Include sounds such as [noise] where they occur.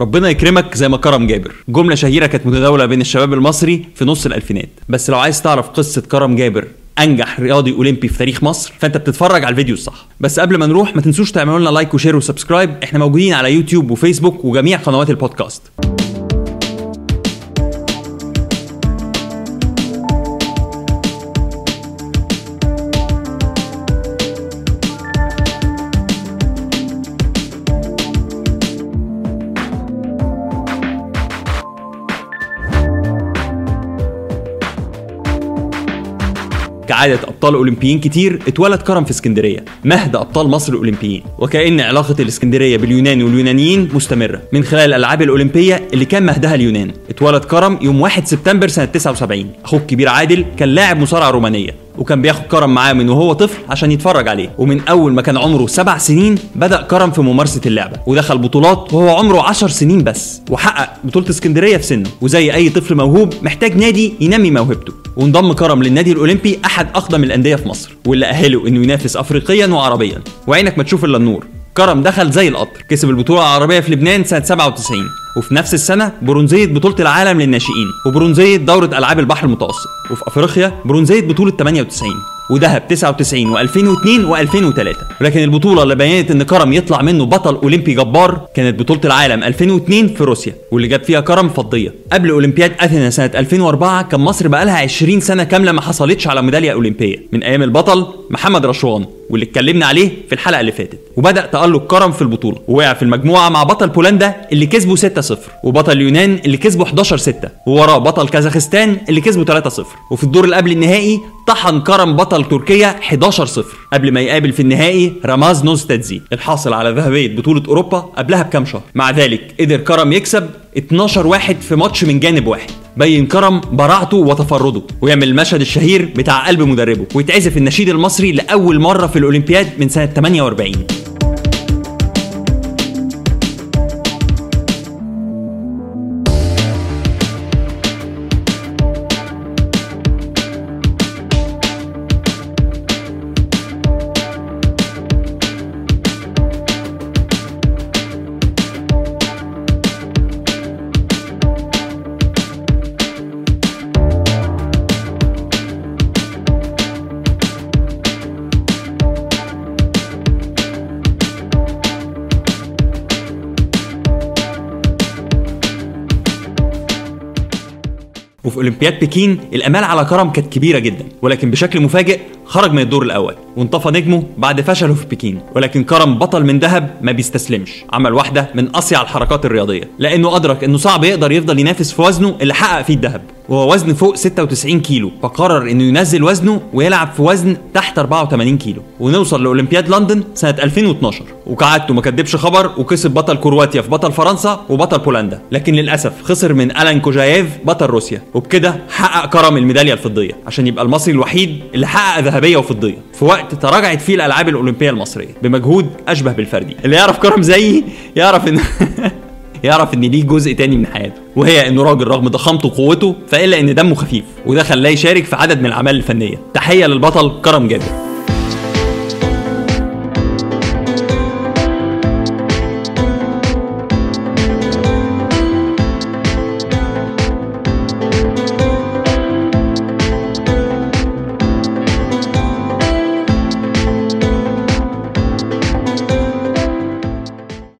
ربنا يكرمك زي ما كرم جابر. جملة شهيرة كانت متداولة بين الشباب المصري في نص الألفينات. بس لو عايز تعرف قصة كرم جابر أنجح رياضي أولمبي في تاريخ مصر فأنت بتتفرج على الفيديو الصح. بس قبل ما نروح ما تنسوش تعملوا لنا like و share و subscribe. إحنا موجودين على يوتيوب وفيسبوك وجميع قنوات البودكاست. كعادة أبطال أولمبيين كتير اتولد كرم في اسكندرية. مهد أبطال مصر الأولمبيين. وكأن علاقة الاسكندرية باليونان واليونانيين مستمرة. من خلال الألعاب الأولمبية اللي كان مهدها اليونان اتولد كرم يوم 1 سبتمبر سنة 79 أخوه الكبير عادل كان لاعب مصارعة رومانية. وكان بياخد كرم معاه من وهو طفل عشان يتفرج عليه. ومن أول ما كان عمره سبع سنين بدأ كرم في ممارسة اللعبة. ودخل بطولات وهو عمره عشر سنين بس. وحقق بطولة اسكندرية في سنه. وزي أي طفل موهوب محتاج نادي ينمي موهبته. وانضم كرم للنادي الأولمبي أحد أقدم الأندية في مصر. واللي أهله إنه ينافس افريقيا وعربيا. وعينك ما تشوف إلا النور. كرم دخل زي القطر. كسب البطولة العربية في لبنان سنة 97 وفي نفس السنة برونزية بطولة العالم للناشئين وبرونزية دورة ألعاب البحر المتوسط وفي أفريقيا برونزية بطولة 98 وذهب 99 و2002 و2003 ولكن البطولة اللي بينت إن كرم يطلع منه بطل أولمبي جبار كانت بطولة العالم 2002 في روسيا واللي جاب فيها كرم فضية. قبل أولمبياد أثينا سنة 2004 كان مصر بقالها 20 سنة كاملة ما حصلتش على ميدالية أولمبية. من أيام البطل محمد رشوان. واللي اتكلمنا عليه في الحلقة اللي فاتت. وبدأ تألق كرم في البطولة. ووقع في المجموعة مع بطل بولندا اللي كسبه 6-0 وبطل اليونان اللي كسبه 11-6 ووراه بطل كازاخستان اللي كسبه 3-0 وفي الدور اللي قبل النهائي طحن كرم بطل تركيا 11-0 قبل ما يقابل في النهائي راماز نوستادزي الحاصل على ذهبية بطولة أوروبا قبلها بكام شهر. مع ذلك قدر كرم يكسب 12 واحد في ماتش من جانب واحد. بين كرم براعته وتفرده ويعمل المشهد الشهير بتاع قلب مدربه ويتعزف النشيد المصري لأول مرة في الأولمبياد من سنة 48 وفي أولمبياد بكين الأمال على كرم كانت كبيرة جدا ولكن بشكل مفاجئ خرج من الدور الأول وانطفى نجمه بعد فشله في بكين ولكن كرم بطل من ذهب ما بيستسلمش عمل واحدة من أصيع الحركات الرياضية لأنه أدرك إنه صعب يقدر يفضل ينافس في وزنه اللي حقق فيه الذهب. وهو وزن فوق 96 كيلو فقرر إنه ينزل وزنه ويلعب في وزن تحت 84 كيلو ونوصل لأولمبياد لندن سنة 2012 وكعادته ما كدبش خبر وكسب بطل كرواتيا في بطل فرنسا وبطل بولندا لكن للأسف خسر من ألان كوجاييف بطل روسيا وبكده حقق كرم الميدالية الفضية عشان يبقى المصري الوحيد اللي حقق ذهبية وفضية. في وقت تراجعت فيه الألعاب الأولمبية المصرية بمجهود أشبه بالفردي. اللي يعرف كرم زيي يعرف إن [laughs] يعرف إن ليه جزء تاني من حياته وهي انه راجل رغم ضخامته وقوته فإلا إن دمه خفيف وده خلاه يشارك في عدد من الأعمال الفنية. تحية للبطل كرم جابر.